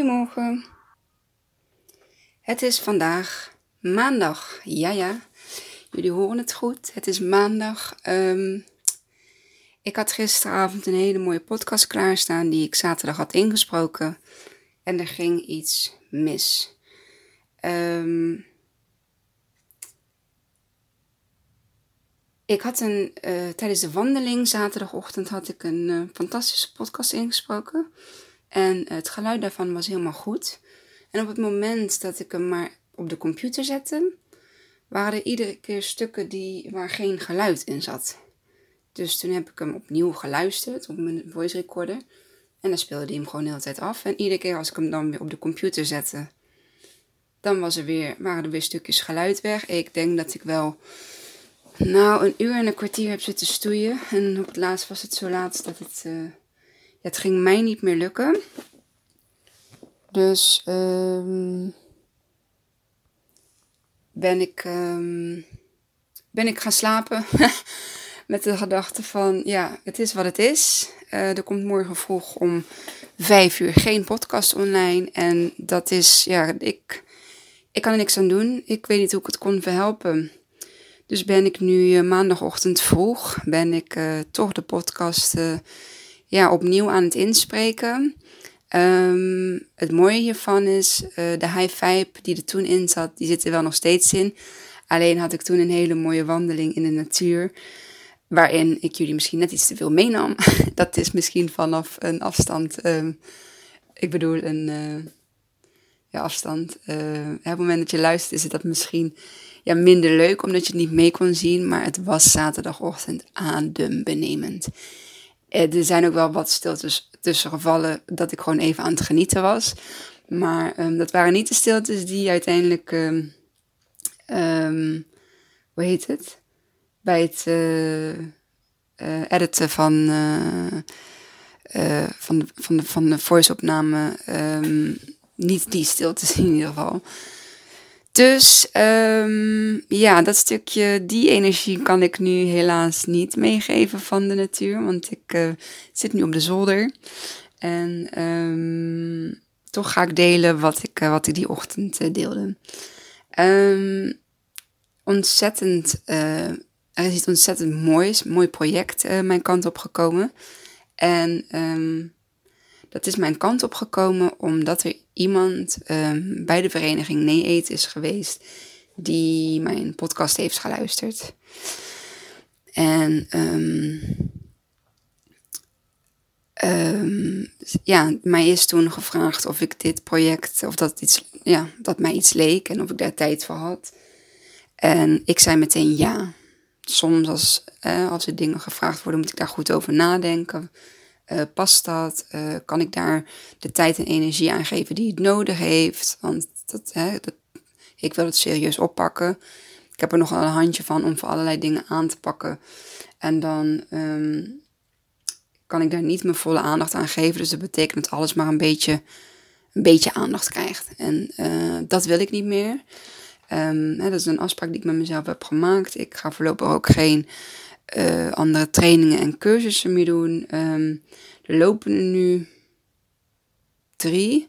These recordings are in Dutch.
Goedemorgen. Het is vandaag maandag. Ja, ja. Jullie horen het goed. Het is maandag. Um, ik had gisteravond een hele mooie podcast klaarstaan die ik zaterdag had ingesproken. En er ging iets mis. Um, ik had een, uh, tijdens de wandeling zaterdagochtend had ik een uh, fantastische podcast ingesproken. En het geluid daarvan was helemaal goed. En op het moment dat ik hem maar op de computer zette, waren er iedere keer stukken die, waar geen geluid in zat. Dus toen heb ik hem opnieuw geluisterd op mijn voice recorder. En dan speelde hij hem gewoon de hele tijd af. En iedere keer als ik hem dan weer op de computer zette, dan was er weer, waren er weer stukjes geluid weg. Ik denk dat ik wel, nou, een uur en een kwartier heb zitten stoeien. En op het laatst was het zo laat dat het, uh, het ging mij niet meer lukken. Dus um, ben, ik, um, ben ik gaan slapen. Met de gedachte van, ja, het is wat het is. Uh, er komt morgen vroeg om vijf uur geen podcast online. En dat is, ja, ik, ik kan er niks aan doen. Ik weet niet hoe ik het kon verhelpen. Dus ben ik nu uh, maandagochtend vroeg, ben ik uh, toch de podcast ja, opnieuw aan het inspreken. Um, het mooie hiervan is, uh, de high five die er toen in zat, die zit er wel nog steeds in. Alleen had ik toen een hele mooie wandeling in de natuur, waarin ik jullie misschien net iets te veel meenam. Dat is misschien vanaf een afstand, um, ik bedoel een uh, ja, afstand. Uh, op het moment dat je luistert is het dat misschien ja, minder leuk, omdat je het niet mee kon zien. Maar het was zaterdagochtend adembenemend. Er zijn ook wel wat stiltes tussen gevallen dat ik gewoon even aan het genieten was. Maar um, dat waren niet de stiltes die uiteindelijk, um, um, hoe heet het? Bij het uh, uh, editen van, van, van, de, van de voice-opname, niet die stiltes in ieder geval. Dus um, ja, dat stukje, die energie kan ik nu helaas niet meegeven van de natuur, want ik uh, zit nu op de zolder. En um, toch ga ik delen wat ik, uh, wat ik die ochtend uh, deelde. Um, ontzettend, er is iets ontzettend moois, mooi project mijn kant op gekomen. En dat is mijn kant op gekomen omdat er iemand um, bij de vereniging Nee Eet is geweest die mijn podcast heeft geluisterd. En um, um, ja, mij is toen gevraagd of ik dit project, of dat, iets, ja, dat mij iets leek en of ik daar tijd voor had. En ik zei meteen ja. Soms als, eh, als er dingen gevraagd worden, moet ik daar goed over nadenken. Uh, past dat? Uh, kan ik daar de tijd en energie aan geven die het nodig heeft? Want dat, hè, dat, ik wil het serieus oppakken. Ik heb er nogal een handje van om voor allerlei dingen aan te pakken. En dan um, kan ik daar niet mijn volle aandacht aan geven. Dus dat betekent dat alles maar een beetje, een beetje aandacht krijgt. En uh, dat wil ik niet meer. Um, hè, dat is een afspraak die ik met mezelf heb gemaakt. Ik ga voorlopig ook geen uh, andere trainingen en cursussen meer doen. Um, er lopen er nu drie.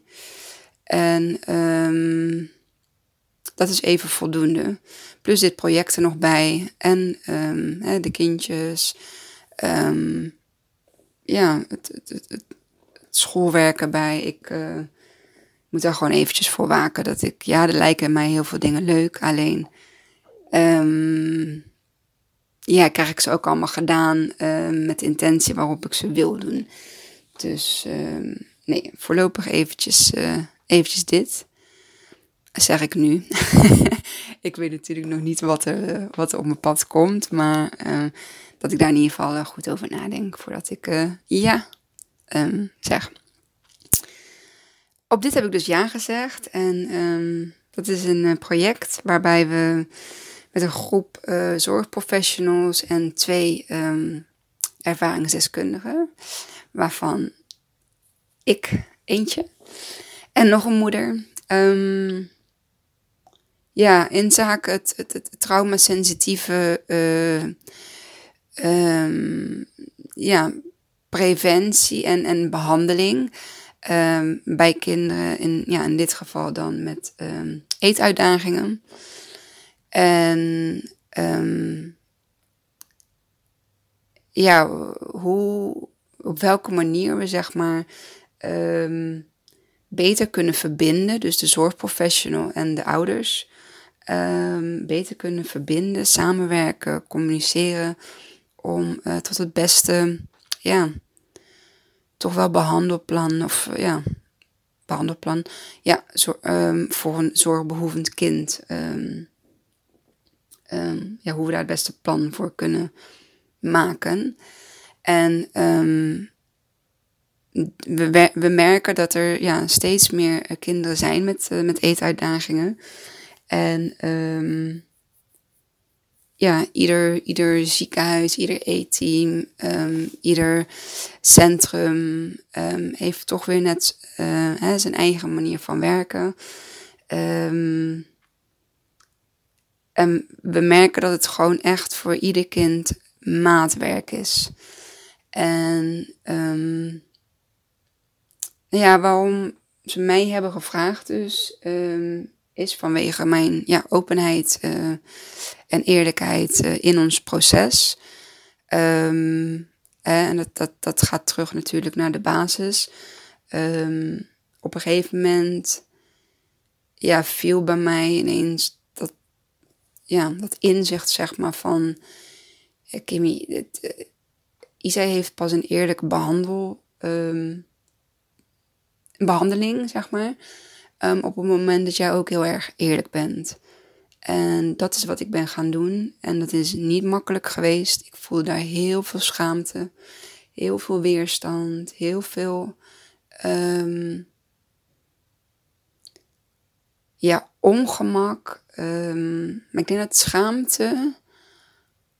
En um, dat is even voldoende. Plus dit project er nog bij. En um, hè, de kindjes. ja, het, het, het, schoolwerk erbij. Ik uh, moet daar gewoon eventjes voor waken. Dat ik, ja, er lijken mij heel veel dingen leuk. Alleen ja, krijg ik ze ook allemaal gedaan uh, met de intentie waarop ik ze wil doen. Dus uh, nee, voorlopig eventjes, uh, eventjes dit. Zeg ik nu. ik weet natuurlijk nog niet wat er, wat er op mijn pad komt. Maar dat ik daar in ieder geval goed over nadenk voordat ik ja zeg. Op dit heb ik dus ja gezegd. En dat is een project waarbij we met een groep uh, zorgprofessionals en twee um, ervaringsdeskundigen, waarvan ik eentje en nog een moeder. Um, ja, in zaken het, het, het traumasensitieve uh, um, ja, preventie en, en behandeling Ehm, bij kinderen, in, ja, in dit geval dan met ehm, eetuitdagingen. En ehm, ja, hoe, op welke manier we zeg maar beter kunnen verbinden, dus de zorgprofessional en de ouders, beter kunnen verbinden, samenwerken, communiceren om uh, tot het beste, ja, toch wel behandelplan of ja, behandelplan, ja, voor een zorgbehoevend kind. Um, um, ja, hoe we daar het beste plan voor kunnen maken. En we, we merken dat er ja, steeds meer kinderen zijn met, uh, met eetuitdagingen. En ja, ieder, ieder ziekenhuis, ieder um, ieder centrum um, heeft toch weer net uh, hè, zijn eigen manier van werken. Um, en we merken dat het gewoon echt voor ieder kind maatwerk is. En ja, waarom ze mij hebben gevraagd dus is vanwege mijn ja, openheid uh, en eerlijkheid uh, in ons proces. Um, en dat, dat, dat gaat terug natuurlijk naar de basis. Op een gegeven moment ja, viel bij mij ineens ja, dat inzicht zeg maar van... Uh, Kimmy, Isa heeft pas een eerlijke behandel, um, behandeling, zeg maar um, op het moment dat jij ook heel erg eerlijk bent. En dat is wat ik ben gaan doen. En dat is niet makkelijk geweest. Ik voelde daar heel veel schaamte, heel veel weerstand, heel veel. Um, ja, ongemak. Um, maar ik denk dat schaamte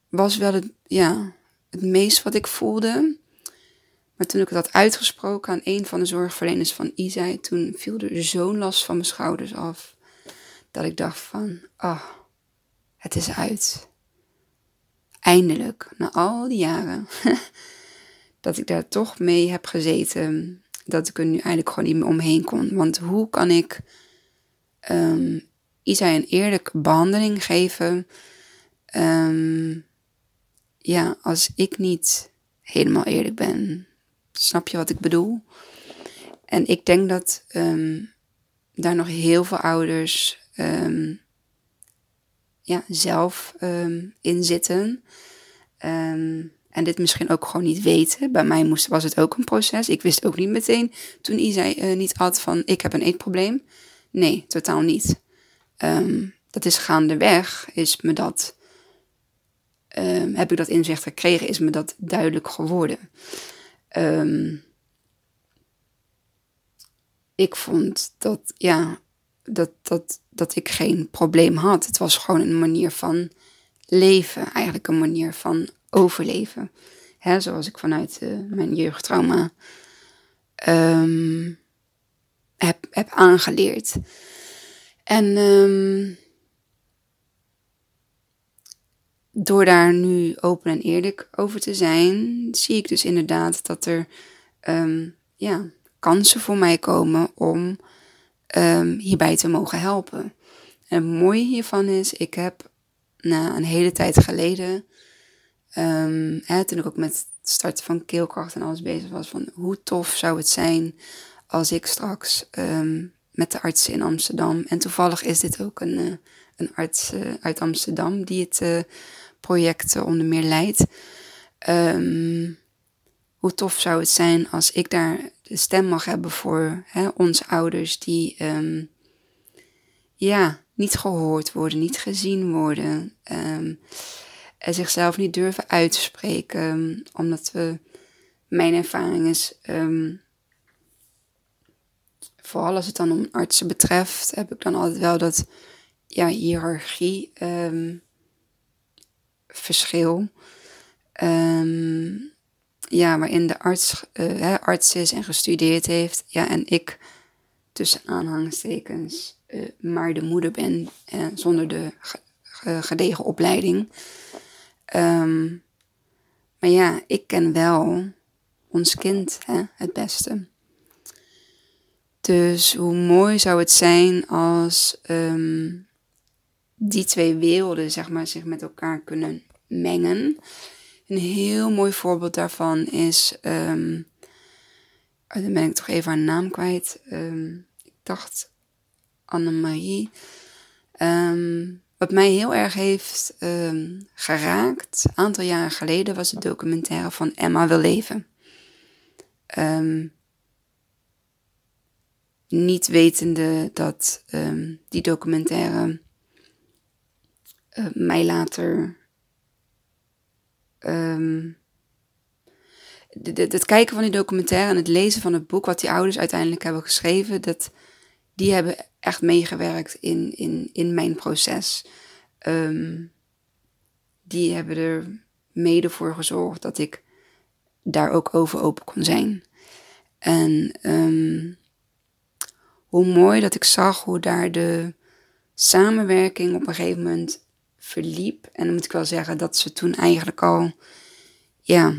was wel het, ja, het meest wat ik voelde. Maar toen ik het had uitgesproken aan een van de zorgverleners van IZI, toen viel er zo'n last van mijn schouders af. Dat ik dacht van, ah, oh, het is uit. Eindelijk, na al die jaren, dat ik daar toch mee heb gezeten. Dat ik er nu eigenlijk gewoon niet meer omheen kon. Want hoe kan ik um, een eerlijke behandeling geven? Um, ja, als ik niet helemaal eerlijk ben. Snap je wat ik bedoel? En ik denk dat um, daar nog heel veel ouders ja, zelf in zitten. en dit misschien ook gewoon niet weten. Bij mij moest, was het ook een proces. Ik wist ook niet meteen toen Isa uh, niet had van ik heb een eetprobleem. Nee, totaal niet. dat is gaandeweg, is me dat, heb ik dat inzicht gekregen, is me dat duidelijk geworden. Um, ik vond dat, ja, dat, dat, dat ik geen probleem had. Het was gewoon een manier van leven, eigenlijk een manier van overleven. Hè, zoals ik vanuit uh, mijn jeugdtrauma um, heb, heb aangeleerd. En um, door daar nu open en eerlijk over te zijn, zie ik dus inderdaad dat er um, ja, kansen voor mij komen om um, hierbij te mogen helpen. En het mooie hiervan is, ik heb na een hele tijd geleden, toen ik ook met het starten van keelkracht en alles bezig was, van hoe tof zou het zijn als ik straks met de artsen in Amsterdam, en toevallig is dit ook een, uh, een arts uh, uit Amsterdam die het uh, projecten onder meer leidt. Um, hoe tof zou het zijn als ik daar de stem mag hebben voor hè, onze ouders die um, ja, niet gehoord worden, niet gezien worden, en zichzelf niet durven uitspreken, omdat we, mijn ervaring is, vooral als het dan om artsen betreft, heb ik dan altijd wel dat ja, hiërarchie um, verschil. Um, ja, waarin de arts, uh, arts is en gestudeerd heeft. Ja, en ik tussen aanhalingstekens uh, maar de moeder ben uh, zonder de gedegen opleiding. Um, maar ja, ik ken wel ons kind hè, het beste. Dus hoe mooi zou het zijn als ehm, die twee werelden, zeg maar, zich met elkaar kunnen mengen. Een heel mooi voorbeeld daarvan is, um, dan ben ik toch even haar naam kwijt. Um, ik dacht Annemarie. Wat mij heel erg heeft geraakt, een aantal jaren geleden, was de documentaire van Emma wil leven. Niet wetende dat die documentaire uh, mij later um, het kijken van die documentaire en het lezen van het boek wat die ouders uiteindelijk hebben geschreven, dat, die hebben echt meegewerkt in, in, in mijn proces. Um, die hebben er mede voor gezorgd dat ik daar ook over open kon zijn. En um, hoe mooi dat ik zag hoe daar de samenwerking op een gegeven moment verliep. En dan moet ik wel zeggen dat ze toen eigenlijk al, ja,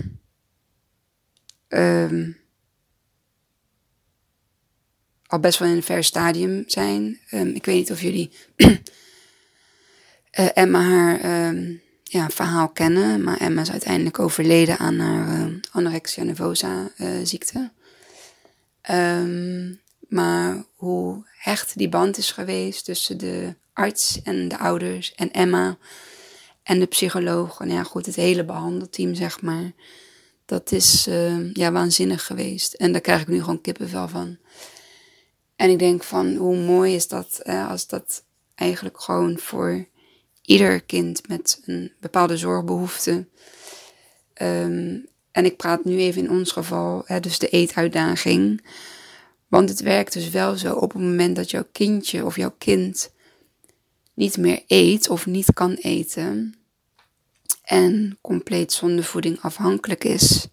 um, al best wel in een ver stadium zijn. Um, ik weet niet of jullie uh, Emma haar um, ja, verhaal kennen, maar Emma is uiteindelijk overleden aan haar uh, anorexia nervosa uh, ziekte. Maar hoe hecht die band is geweest tussen de arts en de ouders en Emma en de psycholoog. En ja, goed, het hele behandelteam, zeg maar. Dat is uh, ja, waanzinnig geweest. En daar krijg ik nu gewoon kippenvel van. En ik denk van, hoe mooi is dat eh, als dat eigenlijk gewoon voor ieder kind met een bepaalde zorgbehoefte. Um, en ik praat nu even in ons geval, hè, dus de eetuitdaging. Want het werkt dus wel zo op het moment dat jouw kindje of jouw kind niet meer eet of niet kan eten en compleet zonder voeding afhankelijk is,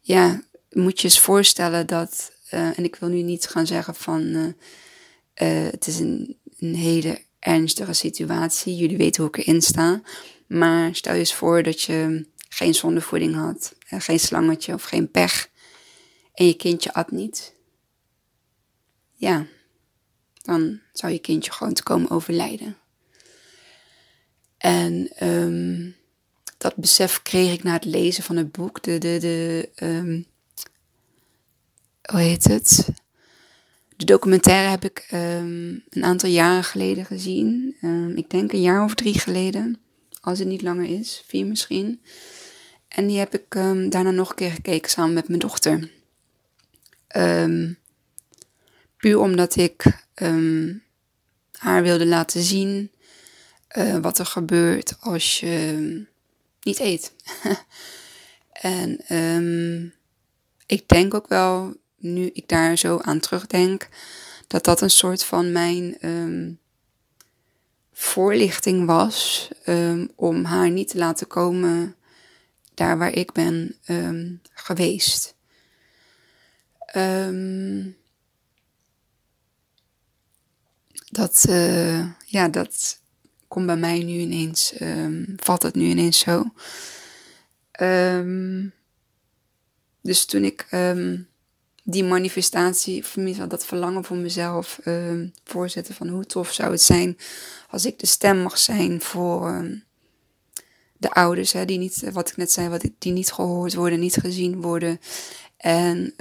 ja, moet je eens voorstellen dat, uh, en ik wil nu niet gaan zeggen van uh, uh, het is een, een hele ernstige situatie, jullie weten hoe ik erin sta, maar stel je eens voor dat je geen zondevoeding had, geen slangetje of geen pech en je kindje at niet. Ja, dan zou je kindje gewoon te komen overlijden. En um, dat besef kreeg ik na het lezen van het boek. De, de, de, um, hoe heet het? De documentaire heb ik um, een aantal jaren geleden gezien. ik denk een jaar of drie geleden. Als het niet langer is, vier misschien. En die heb ik daarna nog een keer gekeken samen met mijn dochter. Omdat ik um, haar wilde laten zien uh, wat er gebeurt als je niet eet. en um, ik denk ook wel, nu ik daar zo aan terugdenk, dat dat een soort van mijn voorlichting was om haar niet te laten komen daar waar ik ben geweest. Dat, uh, ja, dat komt bij mij nu ineens, um, valt het nu ineens zo. Um, dus toen ik um, die manifestatie, of dat verlangen voor mezelf voorzette van hoe tof zou het zijn als ik de stem mag zijn voor de ouders, hè, die niet, wat ik net zei, wat, die niet gehoord worden, niet gezien worden. En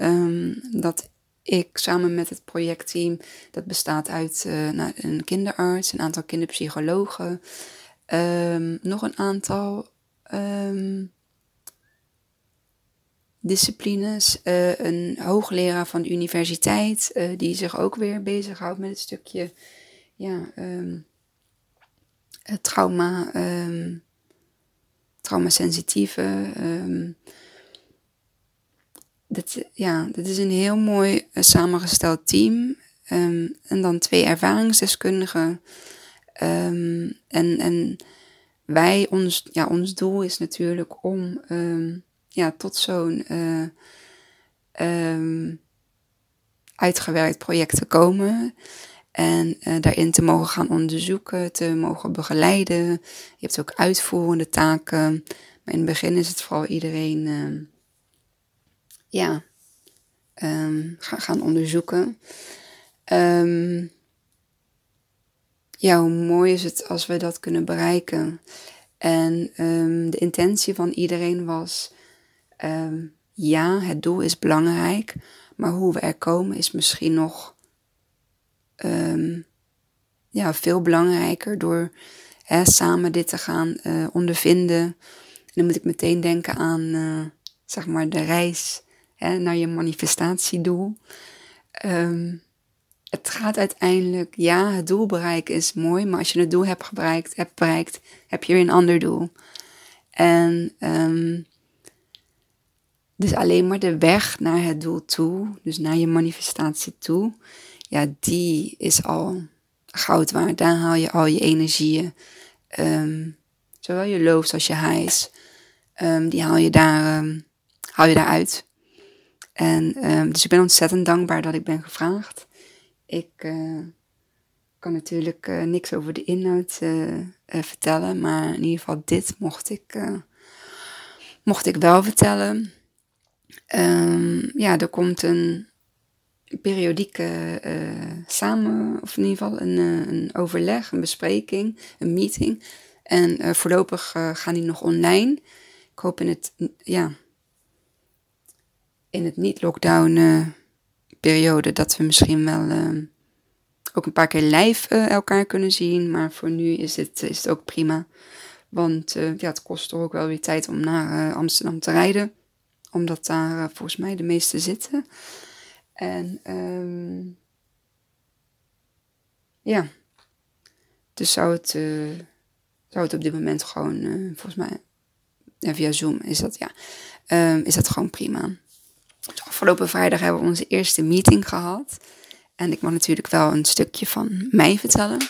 dat ik samen met het projectteam, dat bestaat uit uh, nou, een kinderarts, een aantal kinderpsychologen, um, nog een aantal um, disciplines, uh, een hoogleraar van de universiteit, uh, die zich ook weer bezighoudt met het stukje ja, um, trauma, traumasensitieve dit, ja, dit is een heel mooi uh, samengesteld team. Um, en dan twee ervaringsdeskundigen. Um, en, en wij, ons, ja, ons doel is natuurlijk om um, ja, tot zo'n uh, uitgewerkt project te komen. En uh, daarin te mogen gaan onderzoeken, te mogen begeleiden. Je hebt ook uitvoerende taken. Maar in het begin is het vooral iedereen ja, um, gaan onderzoeken. Um, ja, hoe mooi is het als we dat kunnen bereiken. En um, de intentie van iedereen was, ja, het doel is belangrijk, maar hoe we er komen is misschien nog ja, veel belangrijker door hè, samen dit te gaan uh, ondervinden. En dan moet ik meteen denken aan, uh, zeg maar, de reis naar je manifestatiedoel. Um, het gaat uiteindelijk, ja, het doel bereiken is mooi, maar als je het doel hebt bereikt, hebt bereikt heb je weer een ander doel. En um, dus alleen maar de weg naar het doel toe, dus naar je manifestatie toe, ja, die is al goud waard. Daar haal je al je energieën, um, zowel je lows als je um, die haal je daar, haal je daar En dus ik ben ontzettend dankbaar dat ik ben gevraagd. Ik uh, kan natuurlijk uh, niks over de inhoud uh, vertellen, maar in ieder geval dit mocht ik, mocht ik wel vertellen. ja, er komt een periodieke samen, of in ieder geval een, een, overleg, een bespreking, een meeting. En voorlopig gaan die nog online. Ik hoop in het, ja, in het niet-lockdown periode dat we misschien wel ook een paar keer live elkaar kunnen zien. Maar voor nu is het, is het ook prima. Want ja, het kost toch ook wel weer tijd om naar Amsterdam te rijden. Omdat daar volgens mij de meeste zitten. En um, ja, dus zou het, zou het op dit moment gewoon, volgens mij, via Zoom is dat, ja, um, is dat gewoon prima. Afgelopen vrijdag hebben we onze eerste meeting gehad. En ik mag natuurlijk wel een stukje van mij vertellen.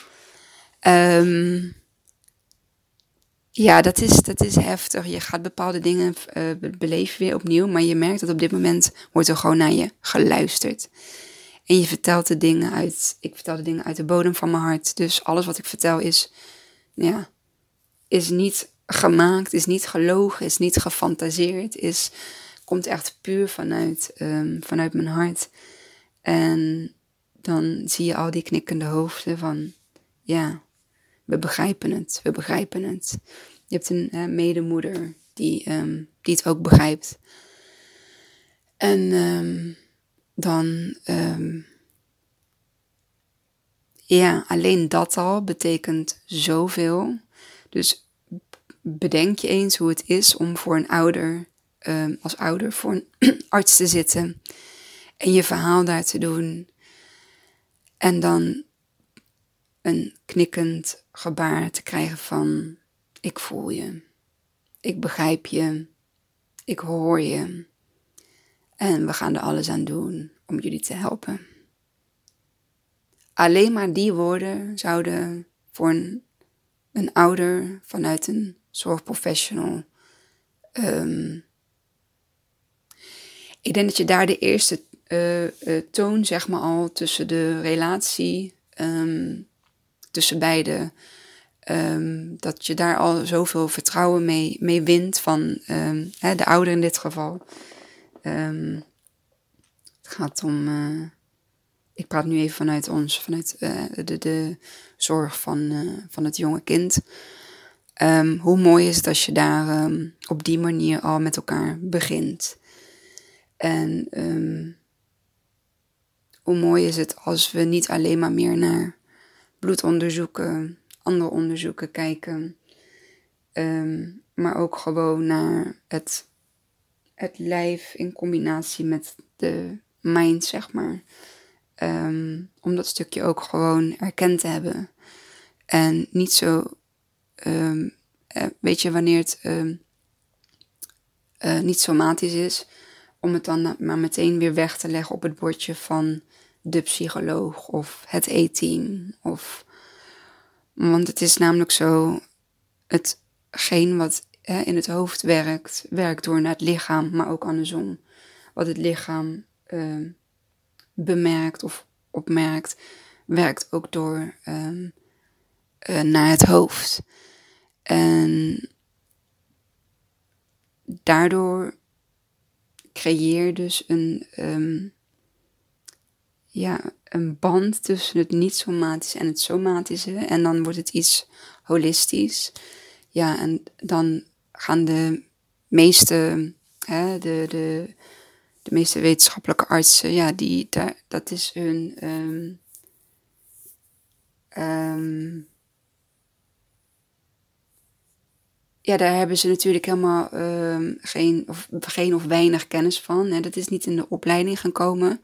Um, ja, dat is, dat is heftig. Je gaat bepaalde dingen uh, beleven weer opnieuw, maar je merkt dat op dit moment wordt er gewoon naar je geluisterd. En je vertelt de dingen uit, ik vertel de dingen uit de bodem van mijn hart. Dus alles wat ik vertel is, ja, is niet gemaakt, is niet gelogen, is niet gefantaseerd, is, komt echt puur vanuit, um, vanuit mijn hart. En dan zie je al die knikkende hoofden van, ja, we begrijpen het, we begrijpen het. Je hebt een medemoeder die, um, die het ook begrijpt. En um, dan, ja, alleen dat al betekent zoveel. Dus bedenk je eens hoe het is om voor een ouder, als ouder, voor een arts te zitten en je verhaal daar te doen. En dan een knikkend gebaar te krijgen van ik voel je, ik begrijp je, ik hoor je en we gaan er alles aan doen om jullie te helpen. Alleen maar die woorden zouden voor een, een ouder vanuit een zorgprofessional. Um, ik denk dat je daar de eerste uh, uh, toon, zeg maar al, tussen de relatie um, tussen beiden. Um, dat je daar al zoveel vertrouwen mee, mee wint van um, hè, de ouder in dit geval. Het gaat om. Uh, ik praat nu even vanuit ons, vanuit de, de zorg van, van het jonge kind. hoe mooi is het als je daar op die manier al met elkaar begint. En hoe mooi is het als we niet alleen maar meer naar bloedonderzoeken, andere onderzoeken kijken. Ehm, maar ook gewoon naar het, het lijf in combinatie met de mind, zeg maar. Ehm, om dat stukje ook gewoon erkend te hebben. En niet zo, um, weet je, wanneer het uh, niet somatisch is, om het dan maar meteen weer weg te leggen op het bordje van de psycholoog of het E-team. Of, want het is namelijk zo, hetgeen wat hè, in het hoofd werkt, werkt door naar het lichaam, maar ook andersom. Wat het lichaam uh, bemerkt of opmerkt, werkt ook door uh, uh, naar het hoofd. En daardoor creëer dus een, um, ja, een band tussen het niet-somatische en het somatische. En dan wordt het iets holistisch. Ja, en dan gaan de meeste, hè, de, de, de meeste wetenschappelijke artsen, ja, die, dat is hun. Um, ja, daar hebben ze natuurlijk helemaal um, geen, of, geen of weinig kennis van. Hè. Dat is niet in de opleiding gekomen.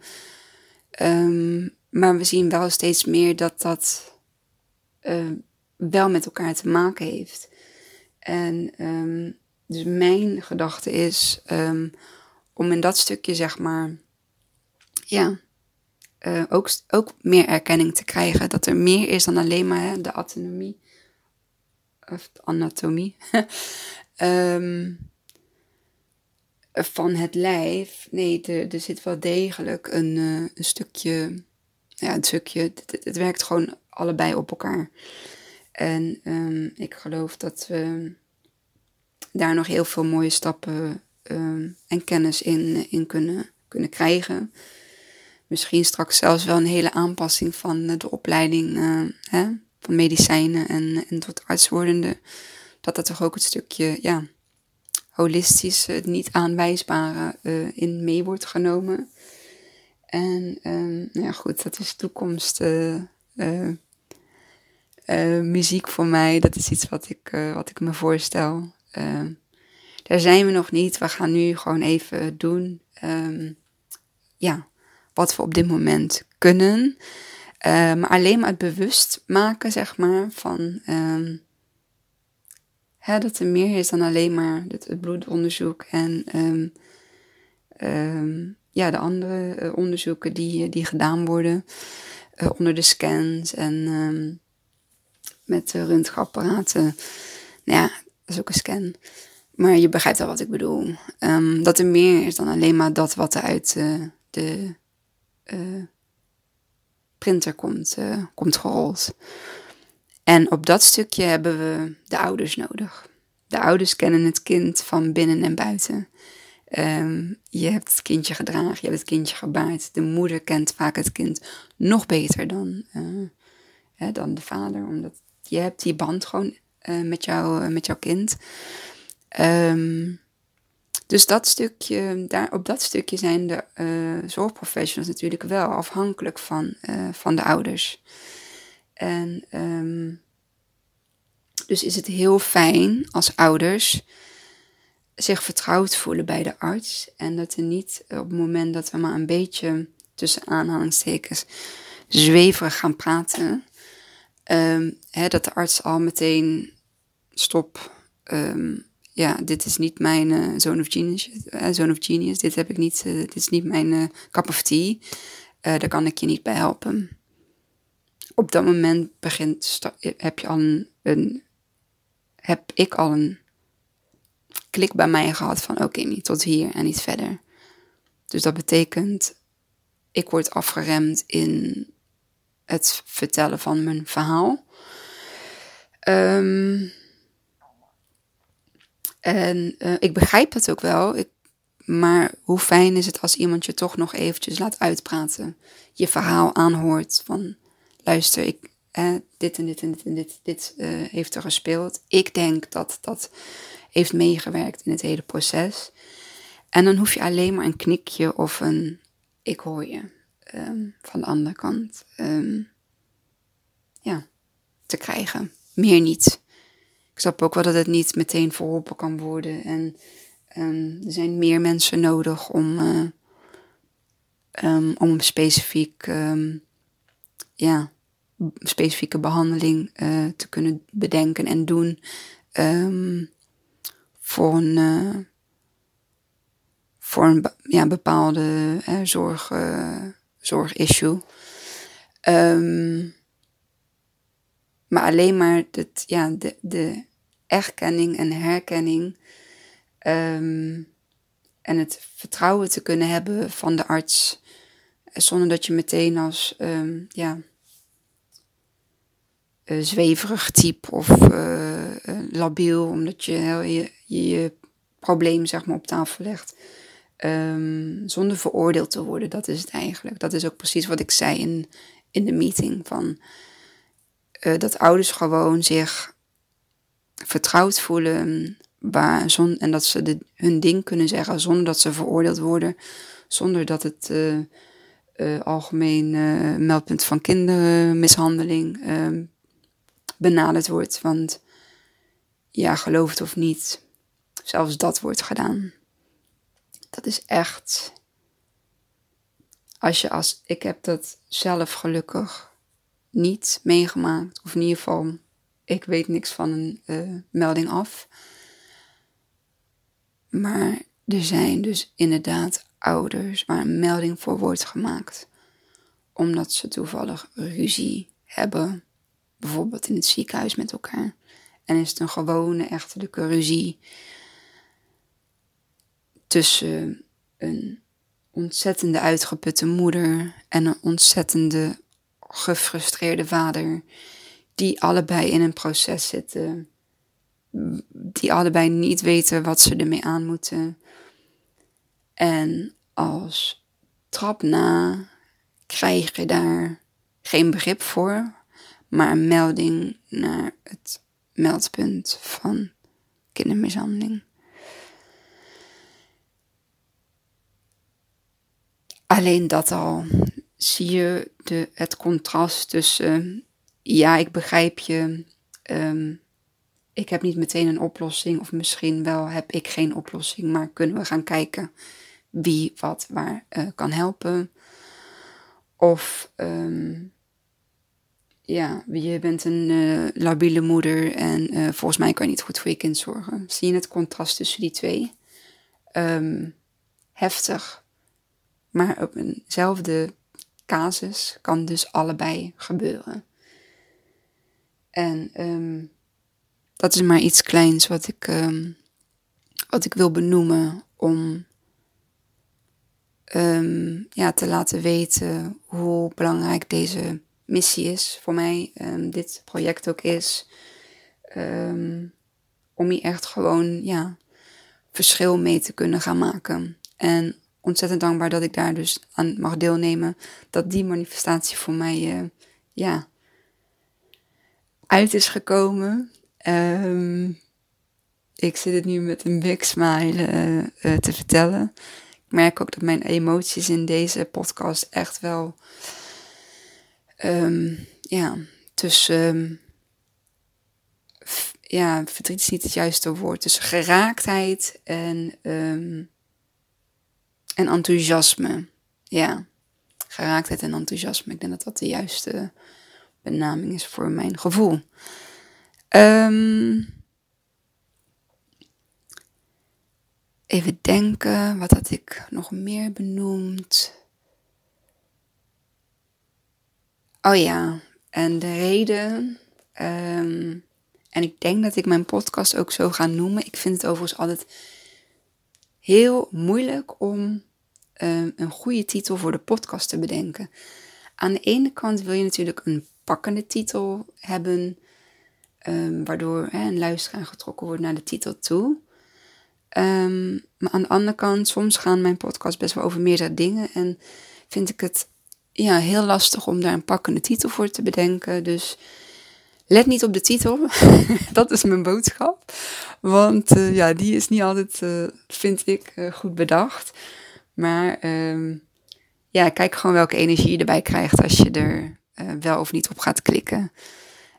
Um, maar we zien wel steeds meer dat dat uh, wel met elkaar te maken heeft. En dus mijn gedachte is om in dat stukje, zeg maar, ja, uh, ook, ook meer erkenning te krijgen. Dat er meer is dan alleen maar de autonomie of anatomie, um, van het lijf. Nee, er, zit wel degelijk een, uh, een stukje, ja, een stukje, het, werkt gewoon allebei op elkaar. En um, ik geloof dat we daar nog heel veel mooie stappen um, en kennis in, in kunnen, kunnen krijgen. Misschien straks zelfs wel een hele aanpassing van de opleiding. Uh, hè? Van medicijnen en, en tot arts wordende, dat dat toch ook het stukje, ja, holistisch, het niet aanwijsbare uh, in mee wordt genomen. En um, nou ja, goed, dat is toekomst uh, muziek voor mij. Dat is iets wat ik, wat ik me voorstel. Ehm, daar zijn we nog niet. We gaan nu gewoon even doen um, ja, wat we op dit moment kunnen. Maar alleen maar het bewust maken, zeg maar, van um, hè, dat er meer is dan alleen maar het, bloedonderzoek en um, ja, de andere uh, onderzoeken die, die gedaan worden uh, onder de scans en met de röntgenapparaten. Nou ja, dat is ook een scan. Maar je begrijpt wel wat ik bedoel. dat er meer is dan alleen maar dat wat er uit de printer komt, uh, komt gerold. En op dat stukje hebben we de ouders nodig. De ouders kennen het kind van binnen en buiten. Um, je hebt het kindje gedragen, je hebt het kindje gebaard. De moeder kent vaak het kind nog beter dan, uh, hè, dan de vader, omdat je hebt die band gewoon uh, met, jou, met jouw kind. Um, dus dat stukje, daar, op dat stukje zijn de uh, zorgprofessionals natuurlijk wel afhankelijk van, uh, van de ouders. En um, dus is het heel fijn als ouders zich vertrouwd voelen bij de arts. En dat er niet op het moment dat we maar een beetje tussen aanhalingstekens zweverig gaan praten, um, hè, dat de arts al meteen stop. Um, ja, dit is niet mijn uh, zone, of genius, uh, zone of genius. Dit heb ik niet, uh, dit is niet mijn cup of tea. daar kan ik je niet bij helpen. Op dat moment begint, heb je al een, een, heb ik al een klik bij mij gehad van oké, niet tot hier en niet verder. Dus dat betekent, ik word afgeremd in het vertellen van mijn verhaal. Um, en uh, ik begrijp dat ook wel. Ik, maar hoe fijn is het als iemand je toch nog eventjes laat uitpraten. Je verhaal aanhoort van luister, ik, eh, dit en dit en dit en dit, dit uh, heeft er gespeeld. Ik denk dat dat heeft meegewerkt in het hele proces. En dan hoef je alleen maar een knikje of een ik hoor je um, van de andere kant um, ja, te krijgen. Meer niet snap ook wel dat het niet meteen verholpen kan worden. En um, er zijn meer mensen nodig om, uh, um, om een specifiek, um, ja, specifieke behandeling uh, te kunnen bedenken en doen voor een, uh, voor een ja, bepaalde zorg, zorgissue. Maar alleen maar het, ja, de, de erkenning en herkenning. Um, en het vertrouwen te kunnen hebben van de arts. Zonder dat je meteen als um, ja, uh, zweverig type of uh, labiel, omdat je, je, je, je probleem zeg maar, op tafel legt. ehm, zonder veroordeeld te worden. Dat is het eigenlijk. Dat is ook precies wat ik zei in, in de meeting. Van, uh, dat ouders gewoon zich vertrouwd voelen waar, zon, en dat ze hun ding kunnen zeggen zonder dat ze veroordeeld worden. Zonder dat het uh, uh, algemeen meldpunt van kindermishandeling ehm, benaderd wordt. Want ja, geloof het of niet, zelfs dat wordt gedaan. Dat is echt. Als je als. Ik heb dat zelf gelukkig niet meegemaakt. Of in ieder geval, ik weet niks van een uh, melding af. Maar er zijn dus inderdaad ouders waar een melding voor wordt gemaakt. Omdat ze toevallig ruzie hebben. Bijvoorbeeld in het ziekenhuis met elkaar. En is het een gewone echtelijke ruzie tussen een ontzettende uitgeputte moeder en een ontzettende gefrustreerde vader, die allebei in een proces zitten, die allebei niet weten wat ze ermee aan moeten. En als trap na krijg je daar geen begrip voor, maar een melding naar het meldpunt van kindermishandeling. Alleen dat al zie je de, het contrast tussen, ja, ik begrijp je, um, ik heb niet meteen een oplossing, of misschien wel heb ik geen oplossing, maar kunnen we gaan kijken wie wat waar uh, kan helpen. Of um, ja, je bent een uh, labiele moeder en uh, volgens mij kan je niet goed voor je kind zorgen. Zie je het contrast tussen die twee? Um, heftig. Maar op eenzelfde casus kan dus allebei gebeuren. En um, dat is maar iets kleins wat ik, um, wat ik wil benoemen om ja, te laten weten hoe belangrijk deze missie is voor mij, dit project ook is. Om hier echt gewoon, ja, verschil mee te kunnen gaan maken. En ontzettend dankbaar dat ik daar dus aan mag deelnemen. Dat die manifestatie voor mij, uh, ja, uit is gekomen. Um, ik zit het nu met een big smile uh, uh, te vertellen. Ik merk ook dat mijn emoties in deze podcast echt wel um, ja, tussen. ja, verdriet is niet het juiste woord. Tussen geraaktheid en. En enthousiasme. Ja, geraaktheid en enthousiasme. Ik denk dat dat de juiste benaming is voor mijn gevoel. Um, even denken, wat had ik nog meer benoemd? Oh ja, en de reden. Ehm, en ik denk dat ik mijn podcast ook zo ga noemen. Ik vind het overigens altijd heel moeilijk om um, een goede titel voor de podcast te bedenken. Aan de ene kant wil je natuurlijk een pakkende titel hebben, um, waardoor hè, een luisteraar getrokken wordt naar de titel toe. maar aan de andere kant, soms gaan mijn podcasts best wel over meerdere dingen en vind ik het ja, heel lastig om daar een pakkende titel voor te bedenken. Dus let niet op de titel. dat is mijn boodschap. Want uh, ja, die is niet altijd, uh, vind ik, uh, goed bedacht. Maar um, ja, kijk gewoon welke energie je erbij krijgt als je er wel of niet op gaat klikken.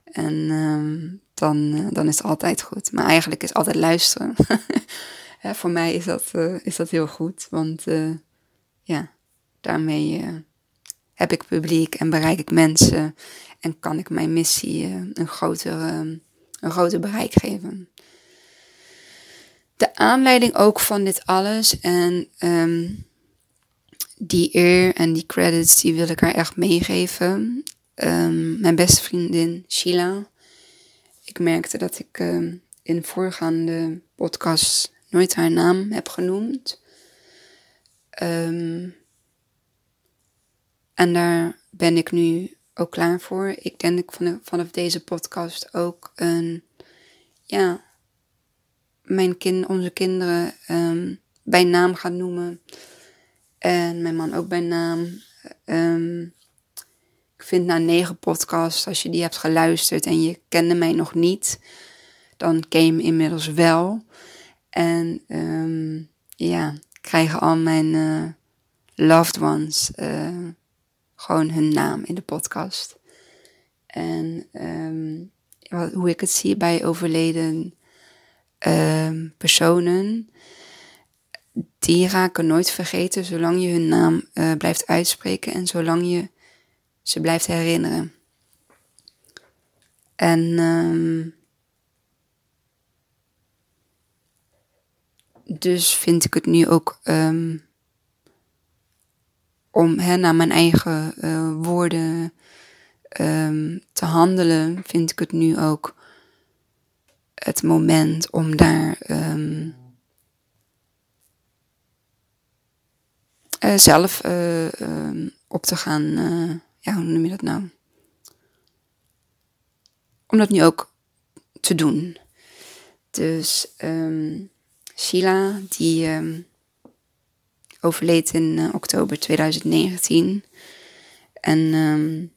En um, dan, dan is het altijd goed. Maar eigenlijk is altijd luisteren. voor mij is dat, is dat heel goed. Want ja, daarmee heb ik publiek en bereik ik mensen en kan ik mijn missie uh, een, groter, uh, een bereik geven. De aanleiding ook van dit alles en um, die eer en die credits, die wil ik haar echt meegeven. Um, mijn beste vriendin Sheila. Ik merkte dat ik uh, in voorgaande podcast nooit haar naam heb genoemd. En daar ben ik nu ook klaar voor. Ik denk ik vanaf deze podcast ook een, ja, mijn kind, onze kinderen um, bij naam gaat noemen. En mijn man ook bij naam. Ehm, ik vind na negen podcasts, als je die hebt geluisterd en je kende mij nog niet, dan ken je me inmiddels wel. En um, ja, krijgen al mijn uh, loved ones uh, gewoon hun naam in de podcast. En um, wat, hoe ik het zie bij overleden um, personen, die raken nooit vergeten zolang je hun naam uh, blijft uitspreken en zolang je ze blijft herinneren. En um, dus vind ik het nu ook um, om naar mijn eigen uh, woorden um, te handelen, vind ik het nu ook het moment om daar um, uh, zelf uh, op te gaan. ja, hoe noem je dat nou? Om dat nu ook te doen. Dus Sheila, die overleed in uh, oktober 2019. En um,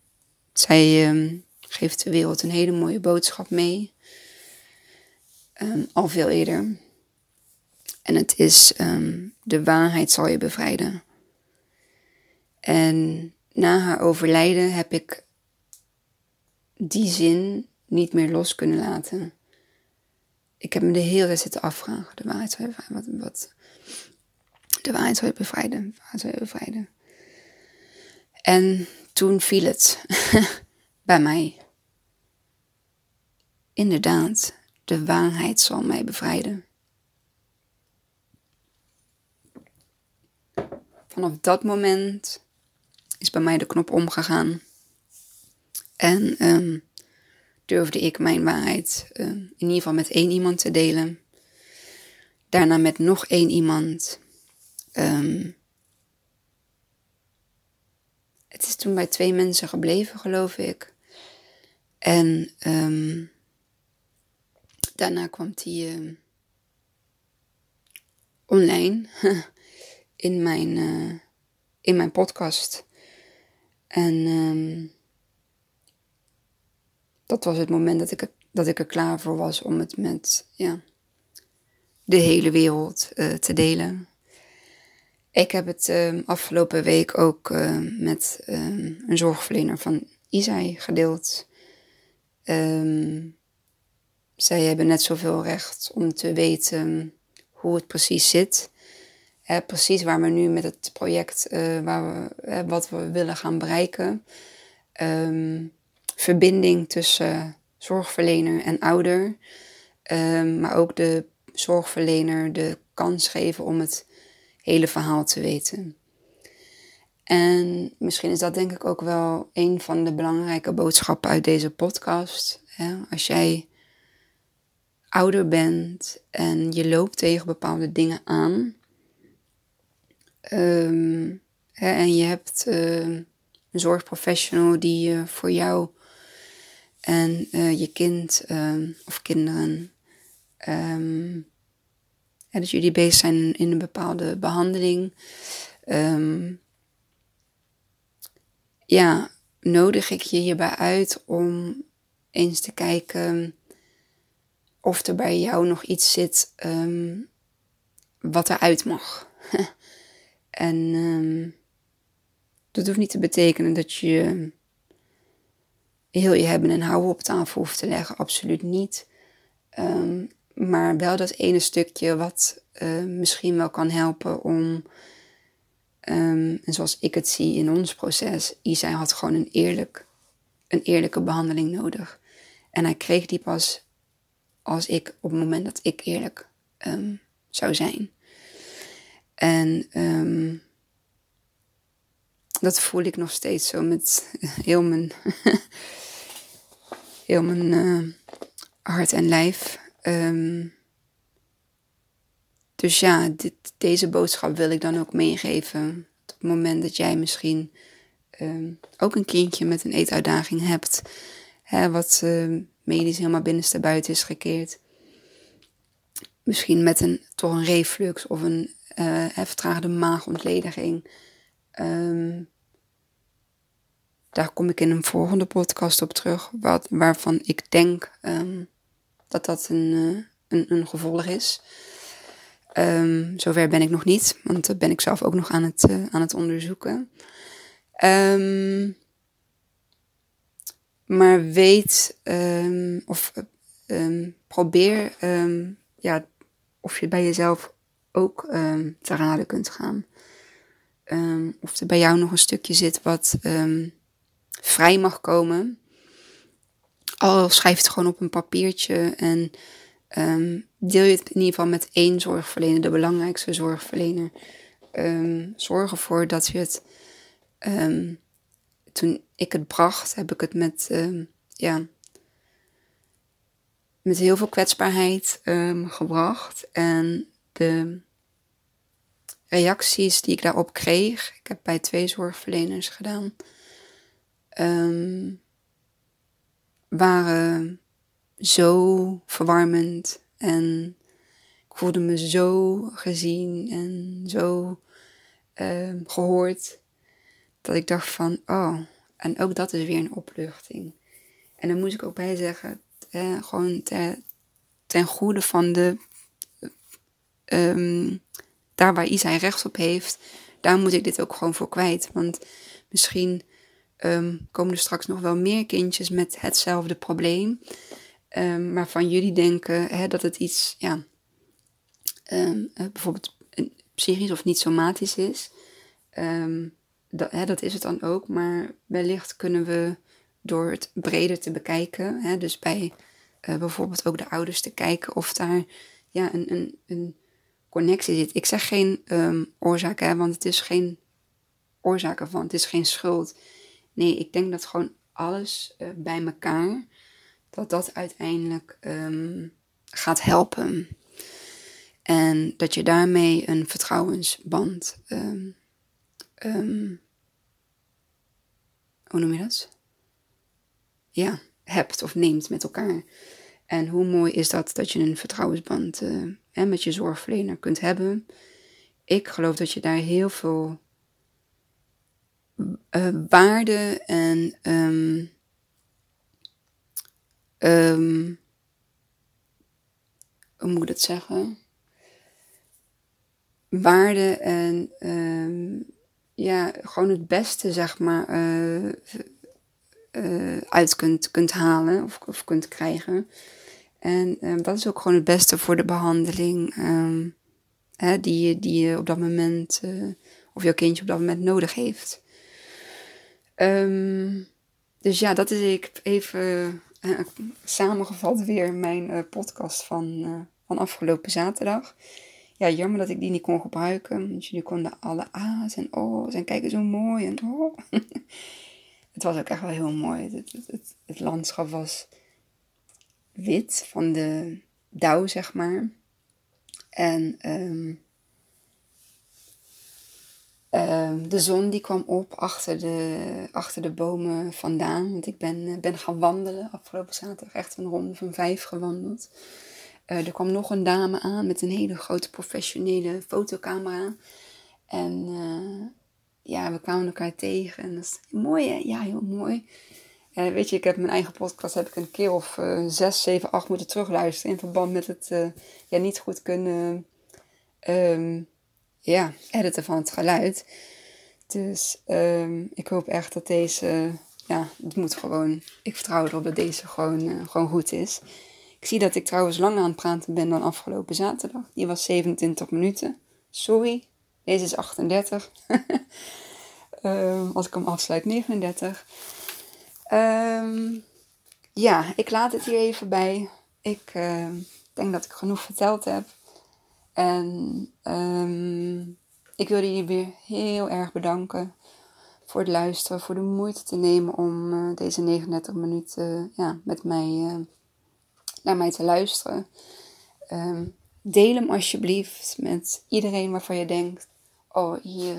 zij um, geeft de wereld een hele mooie boodschap mee. al veel eerder. En het is de waarheid zal je bevrijden. En na haar overlijden heb ik die zin niet meer los kunnen laten ik heb me de hele tijd zitten afvragen. De waarheid zou je bevrijden. Wat, wat, de waarheid zou je bevrijden. Bevrijden. En toen viel het bij mij. Inderdaad, de waarheid zal mij bevrijden. Vanaf dat moment is bij mij de knop omgegaan. En um, durfde ik mijn waarheid uh, in ieder geval met één iemand te delen. Daarna met nog één iemand. Um, het is toen bij twee mensen gebleven, geloof ik. En um, daarna kwam die uh, online in mijn, uh, in mijn podcast. En dat was het moment dat ik, dat ik er klaar voor was om het met ja, de hele wereld uh, te delen. Ik heb het uh, afgelopen week ook uh, met een zorgverlener van Isai gedeeld. Zij hebben net zoveel recht om te weten hoe het precies zit. Precies waar we nu met het project, waar we, wat we willen gaan bereiken. Verbinding tussen zorgverlener en ouder. Maar ook de zorgverlener de kans geven om het hele verhaal te weten. En misschien is dat denk ik ook wel een van de belangrijke boodschappen uit deze podcast. Als jij ouder bent en je loopt tegen bepaalde dingen aan. Hè, en je hebt uh, een zorgprofessional die uh, voor jou en uh, je kind um, of kinderen, dat jullie bezig zijn in een bepaalde behandeling, um, ja, nodig ik je hierbij uit om eens te kijken of er bij jou nog iets zit um, wat eruit mag. en um, dat hoeft niet te betekenen dat je heel je hebben en houden op tafel hoeft te leggen. Absoluut niet. Maar wel dat ene stukje wat uh, misschien wel kan helpen om, um, en zoals ik het zie in ons proces, Isa had gewoon een, eerlijk, een eerlijke behandeling nodig. En hij kreeg die pas als ik, op het moment dat ik eerlijk um, zou zijn. En dat voel ik nog steeds zo met heel mijn heel mijn uh, hart en lijf. Um, dus ja, dit, deze boodschap wil ik dan ook meegeven. Op het moment dat jij misschien um, ook een kindje met een eetuitdaging hebt, hè, wat uh, medisch helemaal binnenste buiten is gekeerd. Misschien met een, toch een reflux of een uh, vertraagde maagontlediging. Ehm, daar kom ik in een volgende podcast op terug, wat, waarvan ik denk ehm, dat dat een, uh, een, een, gevolg is. Um, zover ben ik nog niet, want dat ben ik zelf ook nog aan het, uh, aan het onderzoeken. Um, maar weet of probeer ja, of je bij jezelf ook te raden kunt gaan. of er bij jou nog een stukje zit wat vrij mag komen. Al schrijf het gewoon op een papiertje en um, deel je het in ieder geval met één zorgverlener, de belangrijkste zorgverlener. Um, zorg ervoor dat je het. Um, toen ik het bracht, heb ik het met, ja, met heel veel kwetsbaarheid gebracht. En de reacties die ik daarop kreeg, ik heb bij twee zorgverleners gedaan um, waren zo verwarmend. En ik voelde me zo gezien en zo um, gehoord. Dat ik dacht van, oh, en ook dat is weer een opluchting. En dan moet ik ook bij zeggen, gewoon ten, goede van de, um, daar waar Isa recht op heeft, daar moet ik dit ook gewoon voor kwijt. Want misschien um, komen er straks nog wel meer kindjes met hetzelfde probleem. Um, maar van jullie denken hè, dat het iets, ja, um, bijvoorbeeld psychisch of niet somatisch is. dat, hè, dat is het dan ook, maar wellicht kunnen we door het breder te bekijken, hè, dus bij uh, bijvoorbeeld ook de ouders te kijken of daar ja, een, een, een connectie zit. Ik zeg geen oorzaak, hè, want het is geen oorzaak ervan, het is geen schuld. Nee, ik denk dat gewoon alles uh, bij elkaar, dat dat uiteindelijk um, gaat helpen. En dat je daarmee een vertrouwensband, um, um, hoe noem je dat? Ja, hebt of neemt met elkaar. En hoe mooi is dat dat je een vertrouwensband uh, met je zorgverlener kunt hebben. Ik geloof dat je daar heel veel uh, waarde en um, um, hoe moet ik dat zeggen? Waarde en um, ja, gewoon het beste, zeg maar, uh, uit kunt, kunt halen of, of kunt krijgen. En dat is ook gewoon het beste voor de behandeling hè, die, je, die je op dat moment, of jouw kindje op dat moment nodig heeft. Um, dus ja, dat is ik even uh, samengevat weer mijn uh, podcast van, uh, van afgelopen zaterdag. Ja, jammer dat ik die niet kon gebruiken. Want jullie konden alle A's en O's en kijken zo mooi en oh. het was ook echt wel heel mooi. Het, het, het, het landschap was wit van de dauw, zeg maar. En um, Ehm, de zon die kwam op achter de, achter de bomen vandaan. Want ik ben, eh, ben gaan wandelen afgelopen zaterdag. Echt een ronde van vijf gewandeld. Uh, er kwam nog een dame aan met een hele grote professionele fotocamera. En uh, ja, we kwamen elkaar tegen. En dat is mooi hè? Ja, heel mooi. weet je, ik heb mijn eigen podcast heb ik een keer of zes, zeven, acht moeten terugluisteren. In verband met het ja, niet goed kunnen... Um, ja, editen van het geluid. Dus um, ik hoop echt dat deze, ja, het moet gewoon, ik vertrouw erop dat deze gewoon, uh, gewoon goed is. Ik zie dat ik trouwens langer aan het praten ben dan afgelopen zaterdag. Die was 27 minuten. Sorry, deze is 38. um, ehm, als ik hem afsluit, 39. Um, ehm, ja, ik laat het hier even bij. Ik denk dat ik genoeg verteld heb. En um, ik wil jullie weer heel erg bedanken voor het luisteren, voor de moeite te nemen om uh, deze 39 minuten ja, met mij, uh, naar mij te luisteren. Um, deel hem alsjeblieft met iedereen waarvan je denkt: oh, hier,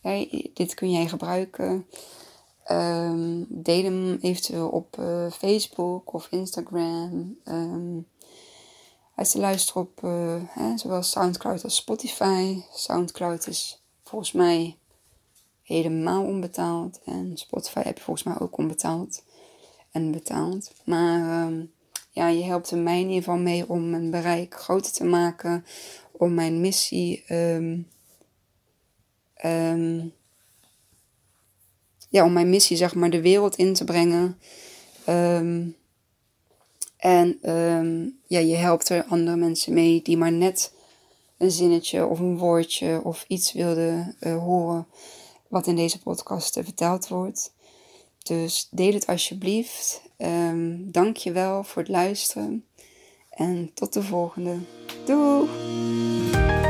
hey, dit kun jij gebruiken. Deel hem eventueel op uh, Facebook of Instagram. Is te luisteren op hè, zowel Soundcloud als Spotify. Soundcloud is volgens mij helemaal onbetaald. En Spotify heb je volgens mij ook onbetaald en betaald. Maar um, ja, je helpt er mij in ieder geval mee om mijn bereik groter te maken. Om mijn missie. Um, um, ja, om mijn missie zeg maar de wereld in te brengen. Um, en ja, je helpt er andere mensen mee die maar net een zinnetje of een woordje of iets wilden uh, horen wat in deze podcast uh, verteld wordt. Dus deel het alsjeblieft. Um, Dank je wel voor het luisteren. En tot de volgende. Doei!